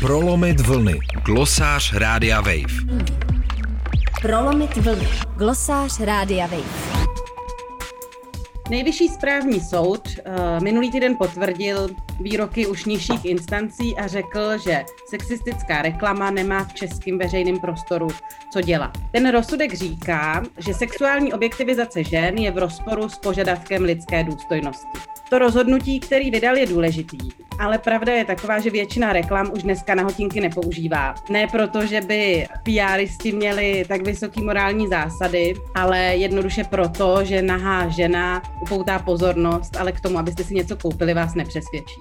Prolomit vlny. Glosář Rádia Wave. Prolomit vlny. Glosář Rádia Wave. Nejvyšší správní soud uh, minulý týden potvrdil výroky už nižších instancí a řekl, že sexistická reklama nemá v českém veřejném prostoru co dělat. Ten rozsudek říká, že sexuální objektivizace žen je v rozporu s požadavkem lidské důstojnosti. To rozhodnutí, který vydal, je důležitý, ale pravda je taková, že většina reklam už dneska na hotinky nepoužívá. Ne proto, že by PRisti měli tak vysoký morální zásady, ale jednoduše proto, že nahá žena upoutá pozornost, ale k tomu, abyste si něco koupili, vás nepřesvědčí.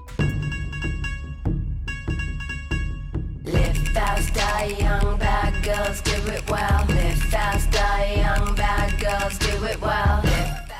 Fast, die young, bad girls do it well. Live young, bad girls do it well.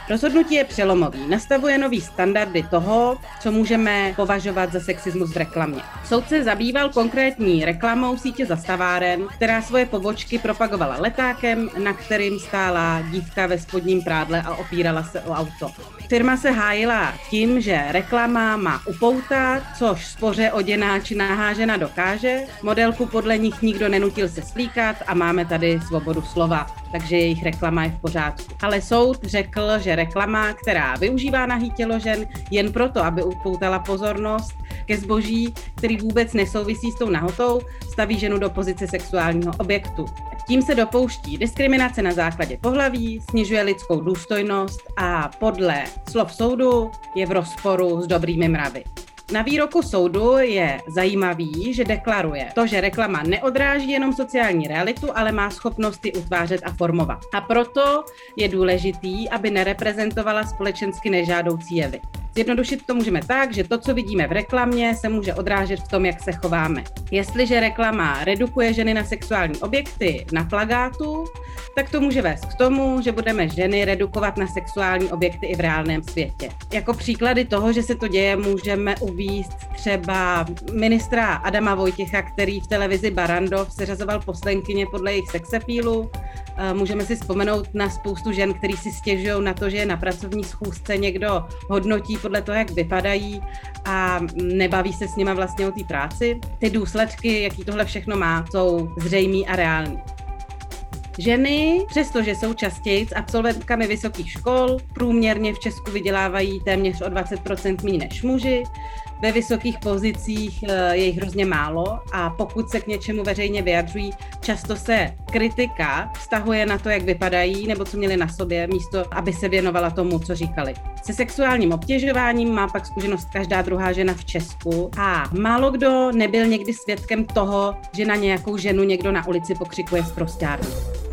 Rozhodnutí je přelomový. Nastavuje nový standardy toho, co můžeme považovat za sexismus v reklamě. Soud se zabýval konkrétní reklamou sítě zastaváren, která svoje pobočky propagovala letákem, na kterým stála dívka ve spodním prádle a opírala se o auto. Firma se hájila tím, že reklama má upoutat, což spoře oděná či nahážena dokáže. Modelku podle nich nikdo nenutil se slíkat a máme tady svobodu slova, takže jejich reklama je v pořádku. Ale soud řekl, že reklama, která využívá nahý tělo žen jen proto, aby upoutala pozornost ke zboží, který vůbec nesouvisí s tou nahotou, staví ženu do pozice sexuálního objektu. Tím se dopouští diskriminace na základě pohlaví, snižuje lidskou důstojnost a podle slov soudu je v rozporu s dobrými mravy. Na výroku soudu je zajímavý, že deklaruje to, že reklama neodráží jenom sociální realitu, ale má schopnosti utvářet a formovat. A proto je důležitý, aby nereprezentovala společensky nežádoucí jevy. Zjednodušit to můžeme tak, že to, co vidíme v reklamě, se může odrážet v tom, jak se chováme. Jestliže reklama redukuje ženy na sexuální objekty na plagátu, tak to může vést k tomu, že budeme ženy redukovat na sexuální objekty i v reálném světě. Jako příklady toho, že se to děje, můžeme uvíst třeba ministra Adama Vojtěcha, který v televizi Barandov seřazoval poslenkyně podle jejich sexepílu. Eh, můžeme si vzpomenout na spoustu žen, který si stěžují na to, že na pracovní schůzce někdo hodnotí podle toho, jak vypadají a nebaví se s nima vlastně o té práci. Ty důsledky, jaký tohle všechno má, jsou zřejmý a reální. Ženy, přestože jsou častěji s absolventkami vysokých škol, průměrně v Česku vydělávají téměř o 20% méně než muži, ve vysokých pozicích eh, je jich hrozně málo a pokud se k něčemu veřejně vyjadřují, často se kritika vztahuje na to, jak vypadají nebo co měli na sobě, místo aby se věnovala tomu, co říkali. Se sexuálním obtěžováním má pak zkušenost každá druhá žena v Česku a málo kdo nebyl někdy svědkem toho, že na nějakou ženu někdo na ulici pokřikuje z prostárny.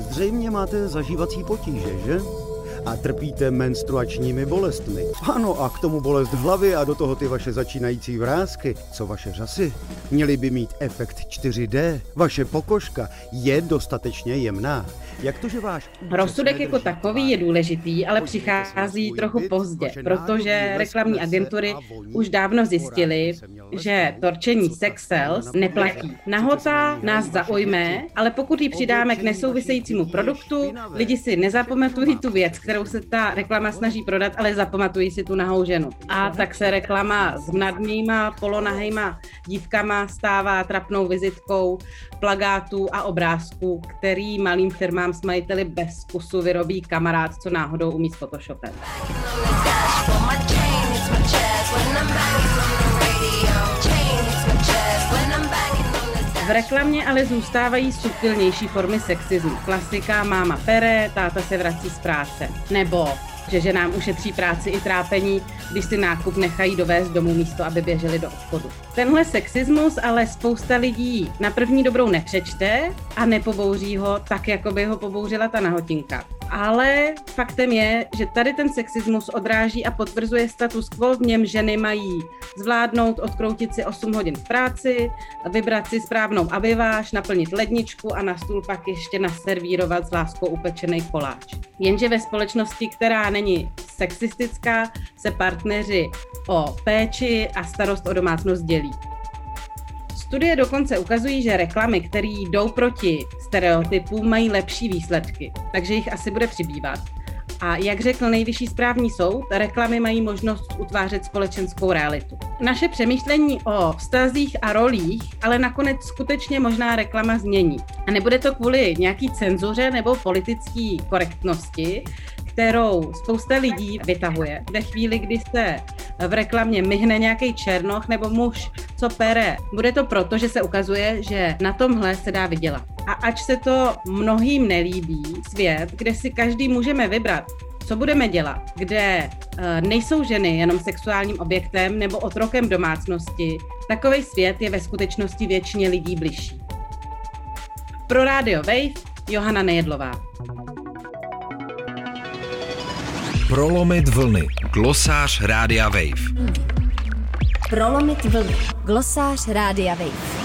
Zřejmě máte zažívací potíže, že? A trpíte menstruačními bolestmi. Ano, a k tomu bolest hlavy a do toho ty vaše začínající vrázky. Co vaše řasy? Měly by mít efekt 4D. Vaše pokožka je dostatečně jemná. Jak to, že váš Rozsudek jako takový je důležitý, ale přichází trochu pozdě, protože reklamní agentury už dávno zjistili, že torčení sex sales neplatí. Nahota nás zaujme, ale pokud ji přidáme k nesouvisejícímu produktu, lidi si nezapamatují tu věc, kterou se ta reklama snaží prodat, ale zapamatují si tu nahou ženu. A tak se reklama s mnadnýma, polonahejma dívkama stává trapnou vizitkou plagátů a obrázků, který malým firmám s majiteli bez kusu vyrobí kamarád, co náhodou umí s Photoshopem. V reklamě ale zůstávají subtilnější formy sexismu. Klasika máma pere, táta se vrací z práce. Nebo že ženám ušetří práci i trápení, když si nákup nechají dovést domů místo, aby běželi do obchodu. Tenhle sexismus ale spousta lidí na první dobrou nepřečte a nepobouří ho tak, jako by ho pobouřila ta nahotinka. Ale faktem je, že tady ten sexismus odráží a potvrzuje status quo, v něm ženy mají zvládnout odkroutit si 8 hodin v práci, vybrat si správnou aviváž, naplnit ledničku a na stůl pak ještě naservírovat s láskou upečený koláč. Jenže ve společnosti, která není sexistická, se partneři o péči a starost o domácnost dělí. Studie dokonce ukazují, že reklamy, které jdou proti stereotypům, mají lepší výsledky, takže jich asi bude přibývat. A jak řekl nejvyšší správní soud, reklamy mají možnost utvářet společenskou realitu. Naše přemýšlení o vztazích a rolích ale nakonec skutečně možná reklama změní. A nebude to kvůli nějaký cenzuře nebo politické korektnosti, kterou spousta lidí vytahuje ve chvíli, kdy se v reklamě myhne nějaký černoch nebo muž, co pere. Bude to proto, že se ukazuje, že na tomhle se dá vydělat. A ač se to mnohým nelíbí, svět, kde si každý můžeme vybrat, co budeme dělat, kde uh, nejsou ženy jenom sexuálním objektem nebo otrokem domácnosti, takový svět je ve skutečnosti většině lidí bližší. Pro Radio Wave Johana Nejedlová. Prolomit vlny. Glosář Rádia Wave. Prolomit vlny. Glosář Rádia Wave.